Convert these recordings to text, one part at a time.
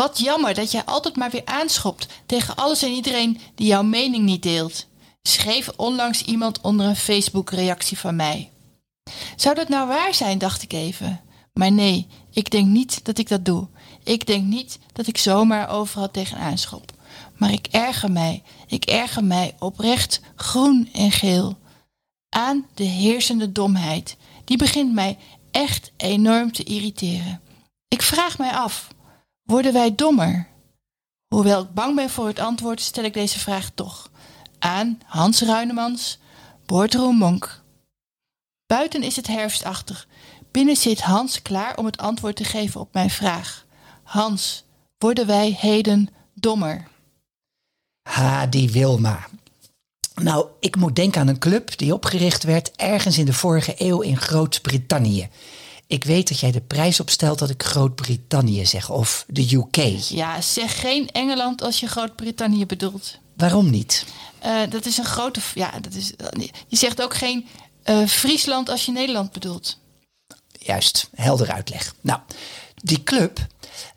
Wat jammer dat jij altijd maar weer aanschopt tegen alles en iedereen die jouw mening niet deelt. Schreef onlangs iemand onder een Facebook-reactie van mij. Zou dat nou waar zijn, dacht ik even. Maar nee, ik denk niet dat ik dat doe. Ik denk niet dat ik zomaar overal tegen aanschop. Maar ik erger mij, ik erger mij oprecht groen en geel. Aan de heersende domheid. Die begint mij echt enorm te irriteren. Ik vraag mij af, worden wij dommer? Hoewel ik bang ben voor het antwoord, stel ik deze vraag toch. Aan Hans Ruinemans, Boardroom Monk. Buiten is het herfstachtig. Binnen zit Hans klaar om het antwoord te geven op mijn vraag. Hans, worden wij heden dommer? Ha, die Wilma. Nou, ik moet denken aan een club die opgericht werd ergens in de vorige eeuw in Groot-Brittannië. Ik weet dat jij de prijs opstelt dat ik Groot-Brittannië zeg, of de UK. Ja, zeg geen Engeland als je Groot-Brittannië bedoelt. Waarom niet? Uh, dat is een grote. Ja, dat is, je zegt ook geen uh, Friesland als je Nederland bedoelt. Juist, helder uitleg. Nou, die club,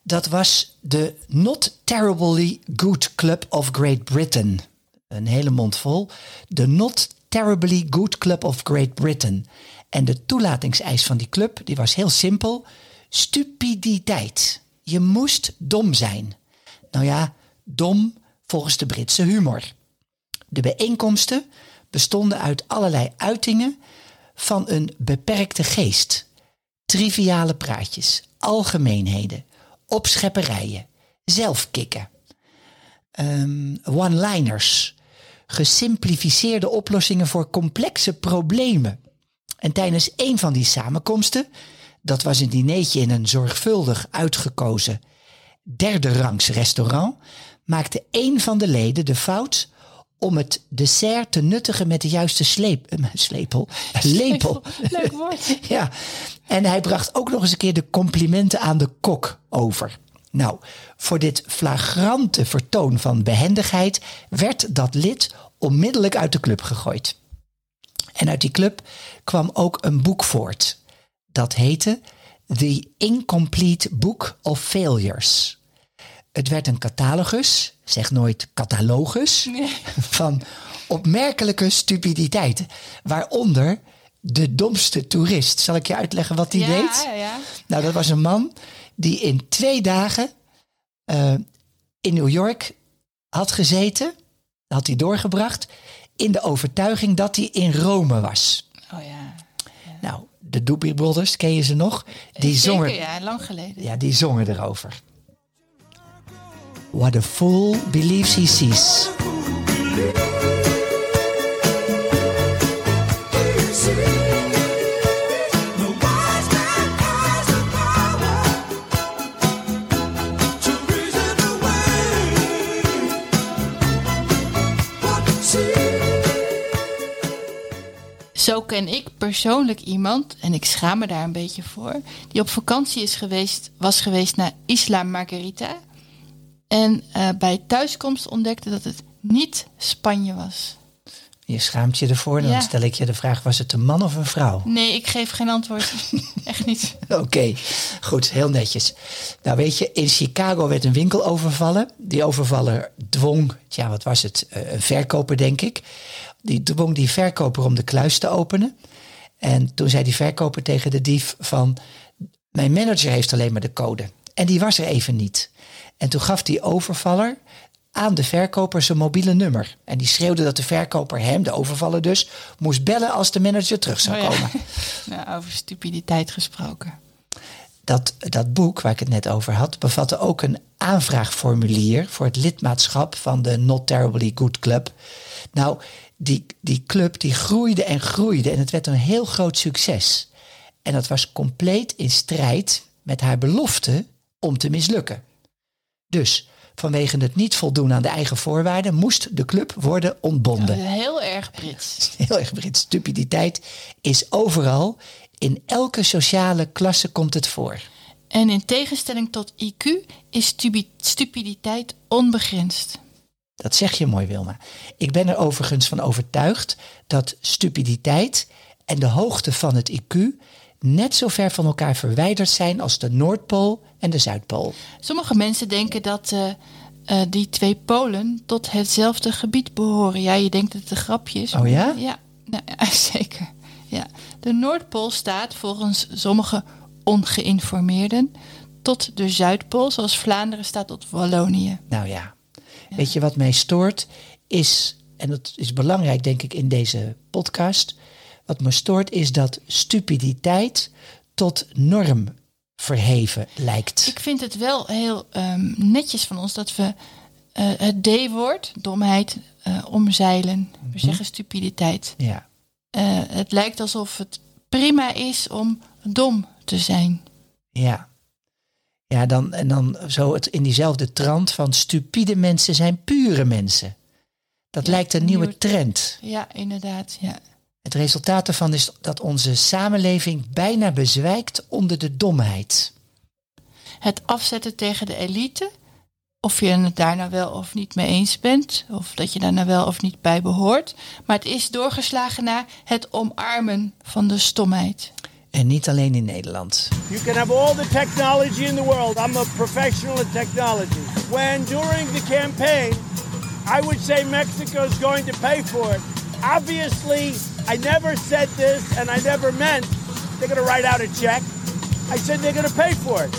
dat was de Not Terribly Good Club of Great Britain. Een hele mond vol. De Not Terribly Good Club of Great Britain. En de toelatingseis van die club die was heel simpel. Stupiditeit. Je moest dom zijn. Nou ja, dom volgens de Britse humor. De bijeenkomsten bestonden uit allerlei uitingen van een beperkte geest. Triviale praatjes, algemeenheden, opschepperijen, zelfkikken, um, one-liners, gesimplificeerde oplossingen voor complexe problemen. En tijdens een van die samenkomsten, dat was een dineetje in een zorgvuldig uitgekozen derde rangs restaurant, maakte een van de leden de fout om het dessert te nuttigen met de juiste sleep, slepel, lepel. Leuk woord. ja, en hij bracht ook nog eens een keer de complimenten aan de kok over. Nou, voor dit flagrante vertoon van behendigheid werd dat lid onmiddellijk uit de club gegooid. En uit die club kwam ook een boek voort. Dat heette The Incomplete Book of Failures. Het werd een catalogus, zeg nooit catalogus, van opmerkelijke stupiditeiten. Waaronder de domste toerist. Zal ik je uitleggen wat die ja, deed? Ja, ja. Nou, dat was een man die in twee dagen uh, in New York had gezeten. Had hij doorgebracht. In de overtuiging dat hij in Rome was. Oh ja. ja. Nou, de Doobie Brothers, ken je ze nog? Die Zeker, zongen, ja, lang geleden. ja, die zongen erover. What a fool believes he sees. Ken ik persoonlijk iemand, en ik schaam me daar een beetje voor, die op vakantie is geweest, was geweest naar Isla Margarita. En uh, bij thuiskomst ontdekte dat het niet Spanje was. Je schaamt je ervoor, dan Ja. stel ik je de vraag: was het een man of een vrouw? Nee, ik geef geen antwoord. Echt niet. Oké, goed, heel netjes. Nou weet je, in Chicago werd een winkel overvallen. Die overvaller dwong, ja wat was het, Eh, een verkoper denk ik. Die dwong die verkoper om de kluis te openen. En toen zei die verkoper tegen de dief van... mijn manager heeft alleen maar de code. En die was er even niet. En toen gaf die overvaller aan de verkoper zijn mobiele nummer. En die schreeuwde dat de verkoper hem, de overvaller dus... moest bellen als de manager terug zou Oh ja. komen. Nou, over stupiditeit gesproken. dat, dat boek waar ik het net over had, bevatte ook een aanvraagformulier voor het lidmaatschap van de Not Terribly Good Club. Nou, die, die club die groeide en groeide en het werd een heel groot succes. En dat was compleet in strijd met haar belofte om te mislukken. Dus vanwege het niet voldoen aan de eigen voorwaarden moest de club worden ontbonden. Heel erg Brits. Heel erg Brits. Stupiditeit is overal. In elke sociale klasse komt het voor. En in tegenstelling tot IQ is stupi- stupiditeit onbegrensd. Dat zeg je mooi, Wilma. Ik ben er overigens van overtuigd dat stupiditeit en de hoogte van het IQ net zo ver van elkaar verwijderd zijn als de Noordpool en de Zuidpool. Sommige mensen denken dat eh, eh, die twee polen tot hetzelfde gebied behoren. Ja, je denkt dat het een grapje is. Oh ja? Ja, nou, ja, zeker. Ja. De Noordpool staat volgens sommige ongeïnformeerden tot de Zuidpool, zoals Vlaanderen staat tot Wallonië. Nou ja, weet je wat mij stoort is, en dat is belangrijk denk ik in deze podcast, wat me stoort is dat stupiditeit tot norm verheven lijkt. Ik vind het wel heel ehm, netjes van ons dat we eh, het D-woord, domheid, eh, omzeilen. We zeggen stupiditeit. Ja, Eh, het lijkt alsof het prima is om dom te zijn. ja. Ja, dan, en dan zo het in diezelfde trant van stupide mensen zijn pure mensen. Dat Ja, lijkt een een nieuwe nieuwe- trend. Ja, inderdaad. Ja. Het resultaat daarvan is dat onze samenleving bijna bezwijkt onder de domheid. Het afzetten tegen de elite, of je het daar nou wel of niet mee eens bent, of dat je daar nou wel of niet bij behoort. Maar het is doorgeslagen naar het omarmen van de stomheid. En niet alleen in Nederland. You can have all the technology in the world. I'm a professional in technology. When during the campaign, I would say Mexico is going to pay for it. Obviously, I never said this and I never meant they're going to write out a check. I said they're going to pay for it.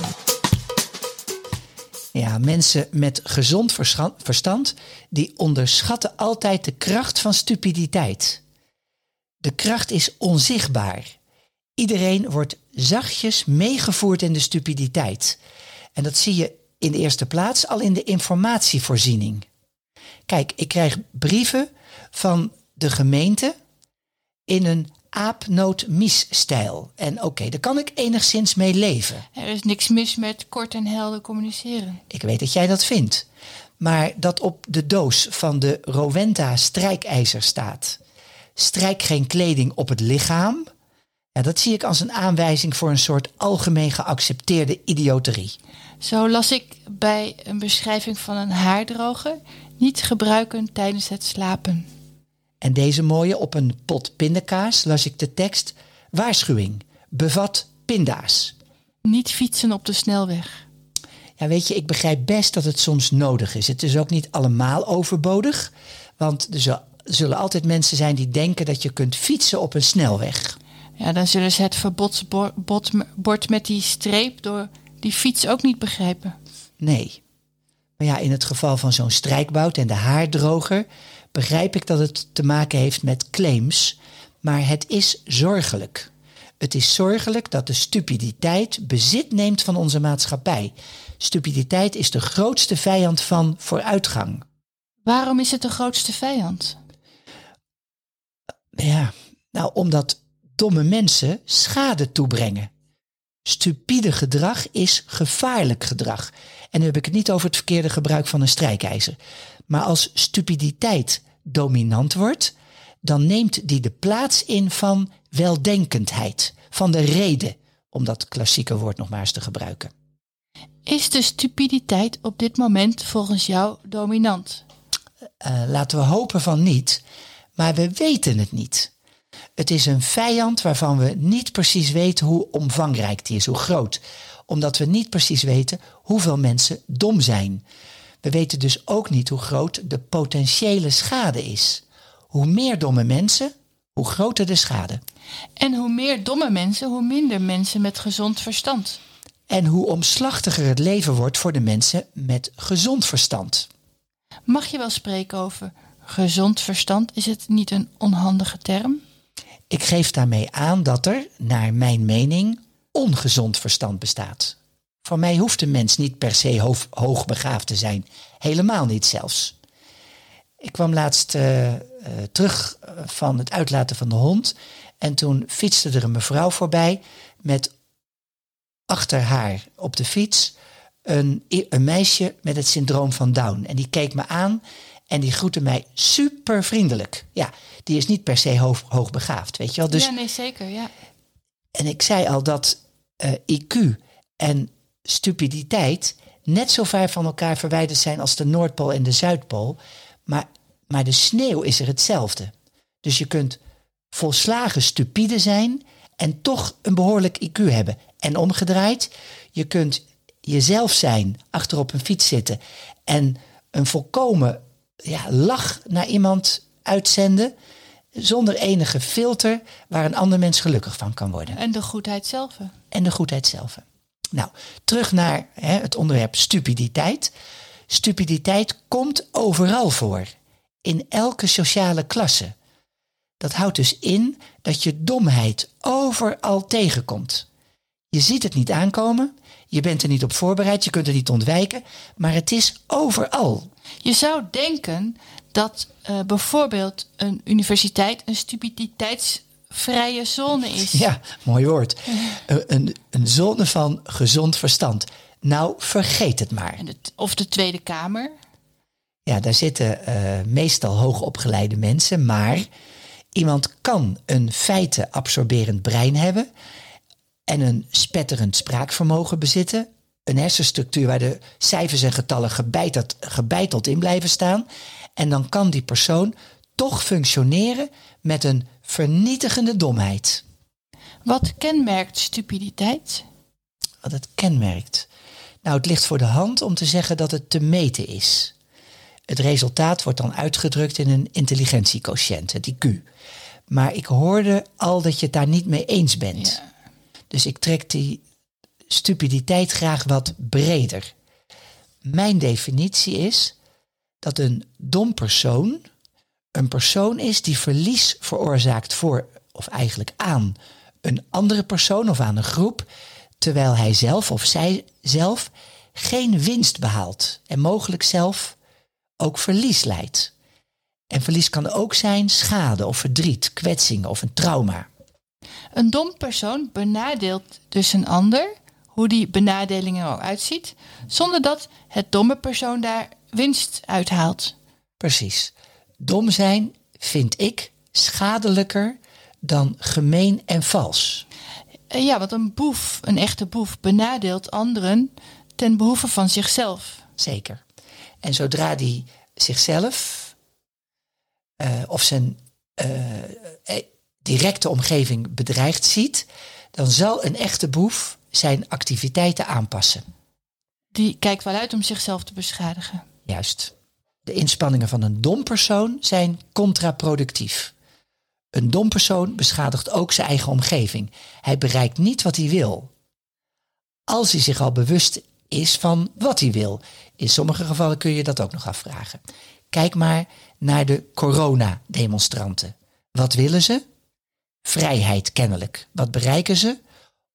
Ja, mensen met gezond verstand die onderschatten altijd de kracht van stupiditeit. De kracht is onzichtbaar. Iedereen wordt zachtjes meegevoerd in de stupiditeit. En dat zie je in de eerste plaats al in de informatievoorziening. Kijk, ik krijg brieven van de gemeente in een aapnoot-mies-stijl. En oké, daar kan ik enigszins mee leven. Er is niks mis met kort en helder communiceren. Ik weet dat jij dat vindt. Maar dat op de doos van de Rowenta strijkijzer staat. Strijk geen kleding op het lichaam. Ja, dat zie ik als een aanwijzing voor een soort algemeen geaccepteerde idioterie. Zo las ik bij een beschrijving van een haardroger niet gebruiken tijdens het slapen. En deze mooie op een pot pindakaas las ik de tekst: Waarschuwing, bevat pinda's. Niet fietsen op de snelweg. Ja, weet je, ik begrijp best dat het soms nodig is. Het is ook niet allemaal overbodig. Want er zullen altijd mensen zijn die denken dat je kunt fietsen op een snelweg. Ja, dan zullen ze het verbodsbord met die streep door die fiets ook niet begrijpen. Nee. Maar ja, in het geval van zo'n strijkbout en de haardroger begrijp ik dat het te maken heeft met claims, maar het is zorgelijk. Het is zorgelijk dat de stupiditeit bezit neemt van onze maatschappij. Stupiditeit is de grootste vijand van vooruitgang. Waarom is het de grootste vijand? Ja, nou omdat domme mensen schade toebrengen. Stupide gedrag is gevaarlijk gedrag. En nu heb ik het niet over het verkeerde gebruik van een strijkijzer. Maar als stupiditeit dominant wordt, dan neemt die de plaats in van weldenkendheid, van de reden, om dat klassieke woord nog maar eens te gebruiken. Is de stupiditeit op dit moment volgens jou dominant? Eh, laten we hopen van niet, maar we weten het niet. Het is een vijand waarvan we niet precies weten hoe omvangrijk die is, hoe groot. Omdat we niet precies weten hoeveel mensen dom zijn. We weten dus ook niet hoe groot de potentiële schade is. Hoe meer domme mensen, hoe groter de schade. En hoe meer domme mensen, hoe minder mensen met gezond verstand. En hoe omslachtiger het leven wordt voor de mensen met gezond verstand. Mag je wel spreken over gezond verstand? Is het niet een onhandige term? Ik geef daarmee aan dat er, naar mijn mening, ongezond verstand bestaat. Voor mij hoeft een mens niet per se hoog, hoogbegaafd te zijn. Helemaal niet zelfs. Ik kwam laatst eh, eh, terug eh, van het uitlaten van de hond. En toen fietste er een mevrouw voorbij met achter haar op de fiets een, een meisje met het syndroom van Down. En die keek me aan en die groette mij super vriendelijk. Ja, die is niet per se hoog, hoogbegaafd, weet je wel. Dus, ja, nee, zeker, ja. En ik zei al dat eh, IQ en stupiditeit net zo ver van elkaar verwijderd zijn als de Noordpool en de Zuidpool. Maar, maar de sneeuw is er hetzelfde. Dus je kunt volslagen stupide zijn en toch een behoorlijk IQ hebben. En omgedraaid, je kunt jezelf zijn, achter op een fiets zitten en een volkomen ja, lach naar iemand uitzenden zonder enige filter waar een ander mens gelukkig van kan worden. En de goedheid zelf. En de goedheid zelf. Nou, terug naar hè, het onderwerp stupiditeit. Stupiditeit komt overal voor, in elke sociale klasse. Dat houdt dus in dat je domheid overal tegenkomt. Je ziet het niet aankomen, je bent er niet op voorbereid, je kunt er niet ontwijken, maar het is overal. Je zou denken dat uh, bijvoorbeeld een universiteit een stupiditeitsvrije zone is. Ja, mooi woord. Een, een zone van gezond verstand. Nou, vergeet het maar. of de Tweede Kamer. Ja, daar zitten uh, meestal hoogopgeleide mensen, maar iemand kan een feiten absorberend brein hebben en een spetterend spraakvermogen bezitten. Een hersenstructuur waar de cijfers en getallen gebeiteld, gebeiteld in blijven staan. En dan kan die persoon toch functioneren met een vernietigende domheid. Wat kenmerkt stupiditeit? Wat het kenmerkt? Nou, het ligt voor de hand om te zeggen dat het te meten is. Het resultaat wordt dan uitgedrukt in een intelligentiequotient, het IQ. Maar ik hoorde al dat je het daar niet mee eens bent. Dus ik trek die stupiditeit graag wat breder. Mijn definitie is dat een dom persoon een persoon is die verlies veroorzaakt voor, of eigenlijk aan, een andere persoon of aan een groep, terwijl hij zelf of zij zelf geen winst behaalt en mogelijk zelf ook verlies leidt. En verlies kan ook zijn schade of verdriet, kwetsing of een trauma. Een dom persoon benadeelt dus een ander, hoe die benadeling er ook uitziet, zonder dat het domme persoon daar winst uithaalt. Precies. Dom zijn vind ik schadelijker dan gemeen en vals. Eh, ja, want een boef, een echte boef, benadeelt anderen ten behoeve van zichzelf. Zeker. En zodra die zichzelf uh, of zijn uh, directe omgeving bedreigd ziet, dan zal een echte boef zijn activiteiten aanpassen. Die kijkt wel uit om zichzelf te beschadigen. Juist. De inspanningen van een dom persoon zijn contraproductief. Een dom persoon beschadigt ook zijn eigen omgeving. Hij bereikt niet wat hij wil. Als hij zich al bewust is van wat hij wil. In sommige gevallen kun je dat ook nog afvragen. Kijk maar naar de coronademonstranten. Wat willen ze? Vrijheid kennelijk. Wat bereiken ze?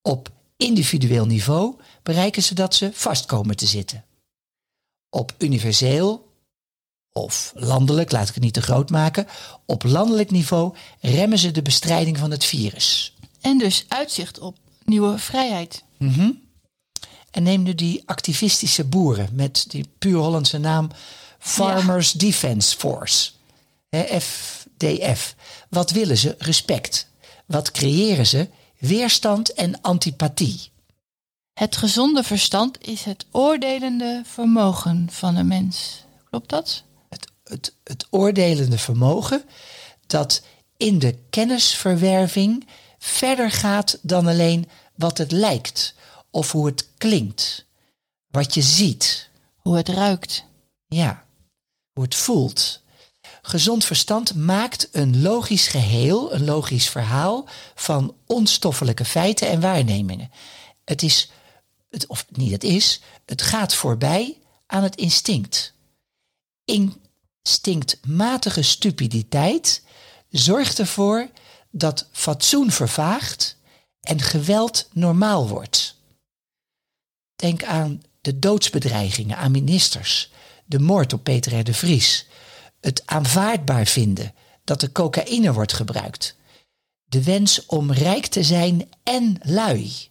Op individueel niveau bereiken ze dat ze vast komen te zitten. Op universeel of landelijk, laat ik het niet te groot maken, op landelijk niveau remmen ze de bestrijding van het virus. En dus uitzicht op nieuwe vrijheid. Mm En neem nu die activistische boeren met die puur Hollandse naam Farmers Defense Force. FDF. Wat willen ze? Respect. Wat creëren ze? Weerstand en antipathie. Het gezonde verstand is het oordelende vermogen van een mens. Klopt dat? Het, het, het oordelende vermogen dat in de kennisverwerving verder gaat dan alleen wat het lijkt of hoe het klinkt, wat je ziet. Hoe het ruikt. Ja, hoe het voelt. Gezond verstand maakt een logisch geheel, een logisch verhaal van onstoffelijke feiten en waarnemingen. Het is, het, of niet het is, het gaat voorbij aan het instinct. Instinctmatige stupiditeit zorgt ervoor dat fatsoen vervaagt en geweld normaal wordt. Denk aan de doodsbedreigingen aan ministers, de moord op Peter R. de Vries, het aanvaardbaar vinden dat er cocaïne wordt gebruikt, de wens om rijk te zijn en lui,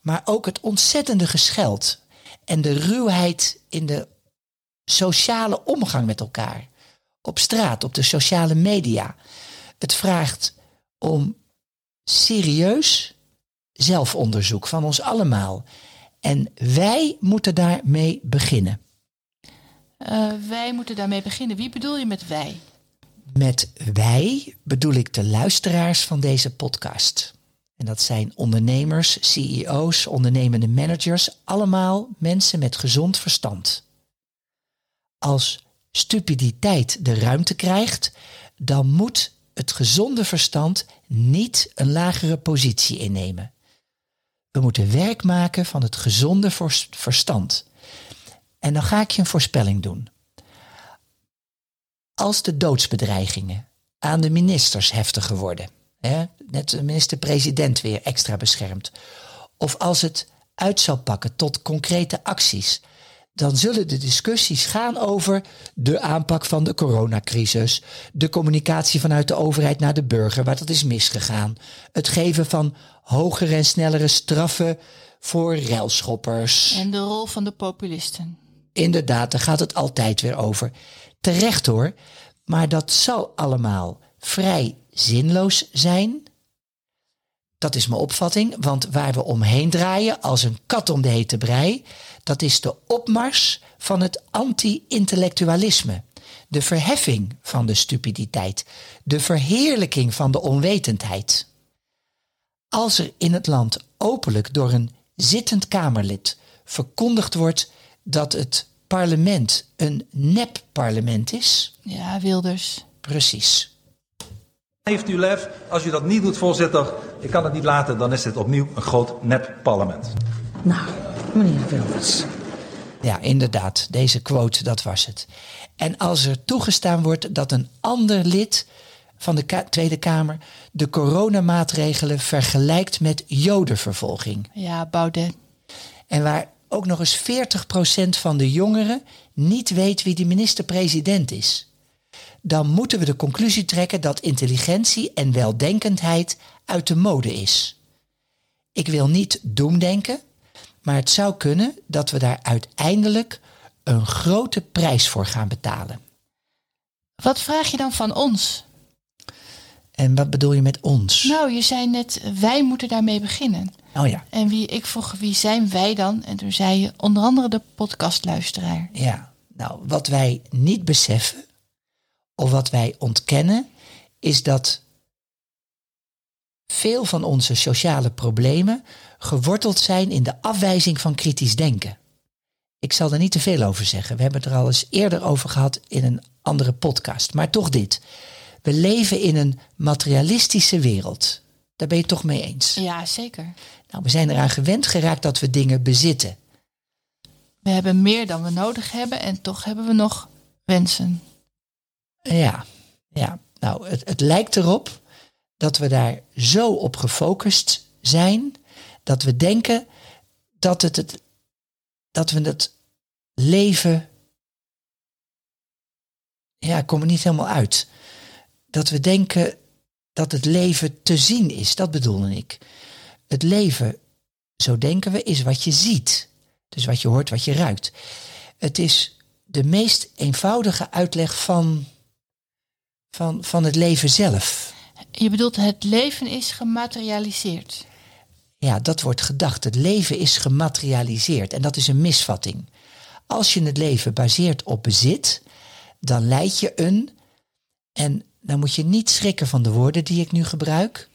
maar ook het ontzettende gescheld en de ruwheid in de sociale omgang met elkaar. Op straat, op de sociale media. Het vraagt om serieus zelfonderzoek van ons allemaal. En wij moeten daarmee beginnen. Uh, wij moeten daarmee beginnen. Wie bedoel je met wij? Met wij bedoel ik de luisteraars van deze podcast. En dat zijn ondernemers, CEO's, ondernemende managers, allemaal mensen met gezond verstand. Als stupiditeit de ruimte krijgt, dan moet het gezonde verstand niet een lagere positie innemen. We moeten werk maken van het gezonde verstand. En dan ga ik je een voorspelling doen. Als de doodsbedreigingen aan de ministers heftiger worden, hè, net de minister-president weer extra beschermd, of als het uit zal pakken tot concrete acties, dan zullen de discussies gaan over de aanpak van de coronacrisis, de communicatie vanuit de overheid naar de burger, waar dat is misgegaan, het geven van hogere en snellere straffen voor railschoppers. En de rol van de populisten. Inderdaad, daar gaat het altijd weer over. Terecht hoor, maar dat zal allemaal vrij zinloos zijn. Dat is mijn opvatting, want waar we omheen draaien als een kat om de hete brei, dat is de opmars van het anti-intellectualisme. De verheffing van de stupiditeit, de verheerlijking van de onwetendheid. Als er in het land openlijk door een zittend Kamerlid verkondigd wordt dat het parlement een nep-parlement is. Ja, Wilders. Precies. Heeft u lef, als u dat niet doet, voorzitter, ik kan het niet laten, dan is dit opnieuw een groot nep-parlement. Nou, meneer Wilders. Ja, inderdaad, deze quote, dat was het. En als er toegestaan wordt dat een ander lid van de Tweede Kamer de coronamaatregelen vergelijkt met jodenvervolging. Ja, Baudet. En waar ook nog eens 40% van de jongeren niet weet wie de minister-president is. Dan moeten we de conclusie trekken dat intelligentie en weldenkendheid uit de mode is. Ik wil niet doemdenken, maar het zou kunnen dat we daar uiteindelijk een grote prijs voor gaan betalen. Wat vraag je dan van ons? En wat bedoel je met ons? Nou, je zei net, wij moeten daarmee beginnen. Oh ja. En wie, ik vroeg, wie zijn wij dan? En toen zei je onder andere de podcastluisteraar. Ja, nou, wat wij niet beseffen, of wat wij ontkennen, is dat veel van onze sociale problemen geworteld zijn in de afwijzing van kritisch denken. Ik zal er niet te veel over zeggen. We hebben het er al eens eerder over gehad in een andere podcast. Maar toch dit. We leven in een materialistische wereld. Daar ben je het toch mee eens? Ja, zeker. Nou, we zijn eraan gewend geraakt dat we dingen bezitten. We hebben meer dan we nodig hebben en toch hebben we nog wensen. Ja, ja. Nou, het, het lijkt erop dat we daar zo op gefocust zijn dat we denken dat, het, het, dat we het leven. Ja, ik kom er niet helemaal uit. Dat we denken dat het leven te zien is, dat bedoelde ik. Het leven, zo denken we, is wat je ziet. Dus wat je hoort, wat je ruikt. Het is de meest eenvoudige uitleg van, van, van het leven zelf. Je bedoelt, het leven is gematerialiseerd. Ja, dat wordt gedacht. Het leven is gematerialiseerd. En dat is een misvatting. Als je het leven baseert op bezit, dan leid je een, en dan moet je niet schrikken van de woorden die ik nu gebruik,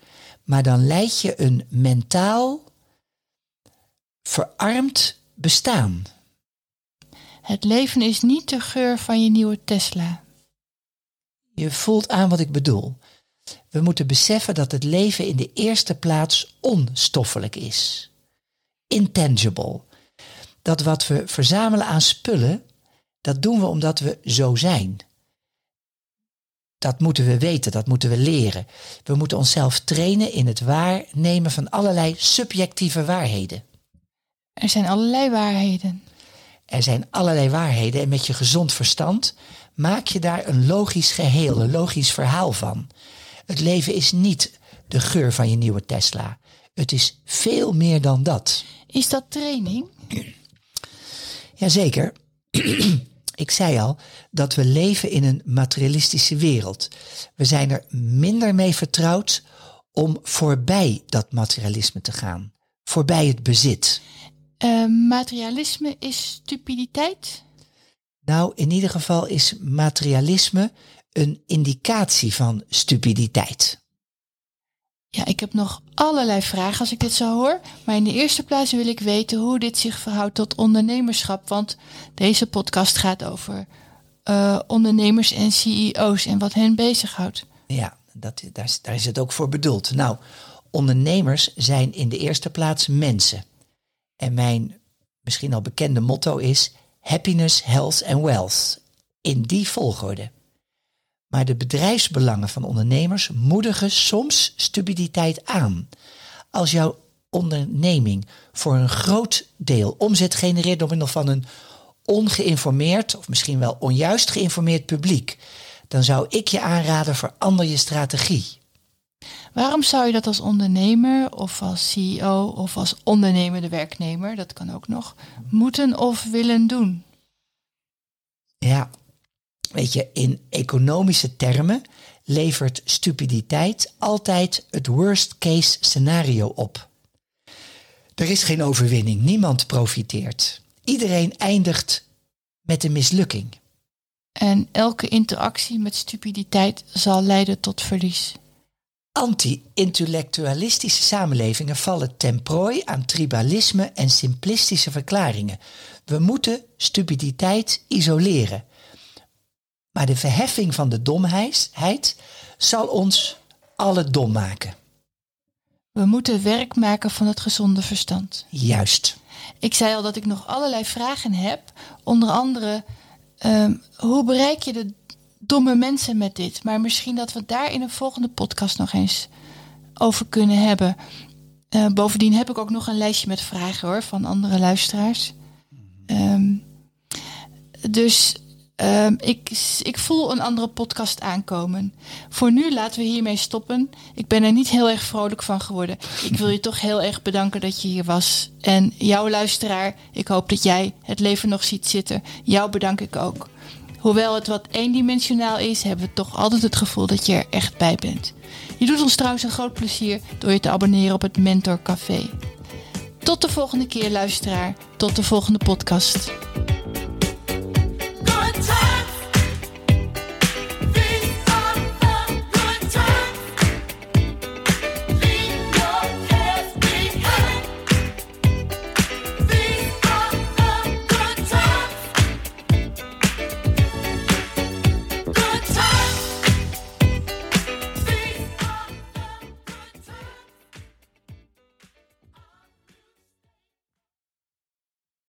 maar dan leid je een mentaal verarmd bestaan. Het leven is niet de geur van je nieuwe Tesla. Je voelt aan wat ik bedoel. We moeten beseffen dat het leven in de eerste plaats onstoffelijk is. Intangible. Dat wat we verzamelen aan spullen, dat doen we omdat we zo zijn. Dat moeten we weten, dat moeten we leren. We moeten onszelf trainen in het waarnemen van allerlei subjectieve waarheden. Er zijn allerlei waarheden. Er zijn allerlei waarheden en met je gezond verstand maak je daar een logisch geheel, een logisch verhaal van. Het leven is niet de geur van je nieuwe Tesla. Het is veel meer dan dat. Is dat training? Jazeker. Ik zei al dat we leven in een materialistische wereld. We zijn er minder mee vertrouwd om voorbij dat materialisme te gaan. Voorbij het bezit. Uh, materialisme is stupiditeit? Nou, in ieder geval is materialisme een indicatie van stupiditeit. Ja, ik heb nog allerlei vragen als ik dit zo hoor. Maar in de eerste plaats wil ik weten hoe dit zich verhoudt tot ondernemerschap. Want deze podcast gaat over uh, ondernemers en CEO's en wat hen bezighoudt. Ja, dat, daar, is, daar is het ook voor bedoeld. Nou, ondernemers zijn in de eerste plaats mensen. En mijn misschien al bekende motto is happiness, health and wealth. In die volgorde. Maar de bedrijfsbelangen van ondernemers moedigen soms stupiditeit aan. Als jouw onderneming voor een groot deel omzet genereert door middel van een ongeïnformeerd of misschien wel onjuist geïnformeerd publiek, dan zou ik je aanraden verander je strategie. Waarom zou je dat als ondernemer of als CEO of als ondernemende werknemer, dat kan ook nog, moeten of willen doen? Ja, weet je, in economische termen levert stupiditeit altijd het worst case scenario op. Er is geen overwinning, niemand profiteert. Iedereen eindigt met een mislukking. En elke interactie met stupiditeit zal leiden tot verlies. Anti-intellectualistische samenlevingen vallen ten prooi aan tribalisme en simplistische verklaringen. We moeten stupiditeit isoleren. Maar de verheffing van de domheid zal ons alle dom maken. We moeten werk maken van het gezonde verstand. Juist. Ik zei al dat ik nog allerlei vragen heb. Onder andere, ehm, hoe bereik je de domme mensen met dit? Maar misschien dat we daar in een volgende podcast nog eens over kunnen hebben. Uh, bovendien heb ik ook nog een lijstje met vragen hoor, van andere luisteraars. Um, dus Um, ik, ik voel een andere podcast aankomen. Voor nu laten we hiermee stoppen. Ik ben er niet heel erg vrolijk van geworden. Ik wil je toch heel erg bedanken dat je hier was. En jouw luisteraar, ik hoop dat jij het leven nog ziet zitten. Jou bedank ik ook. Hoewel het wat eendimensionaal is, hebben we toch altijd het gevoel dat je er echt bij bent. Je doet ons trouwens een groot plezier door je te abonneren op het Mentor Café. Tot de volgende keer, luisteraar. Tot de volgende podcast.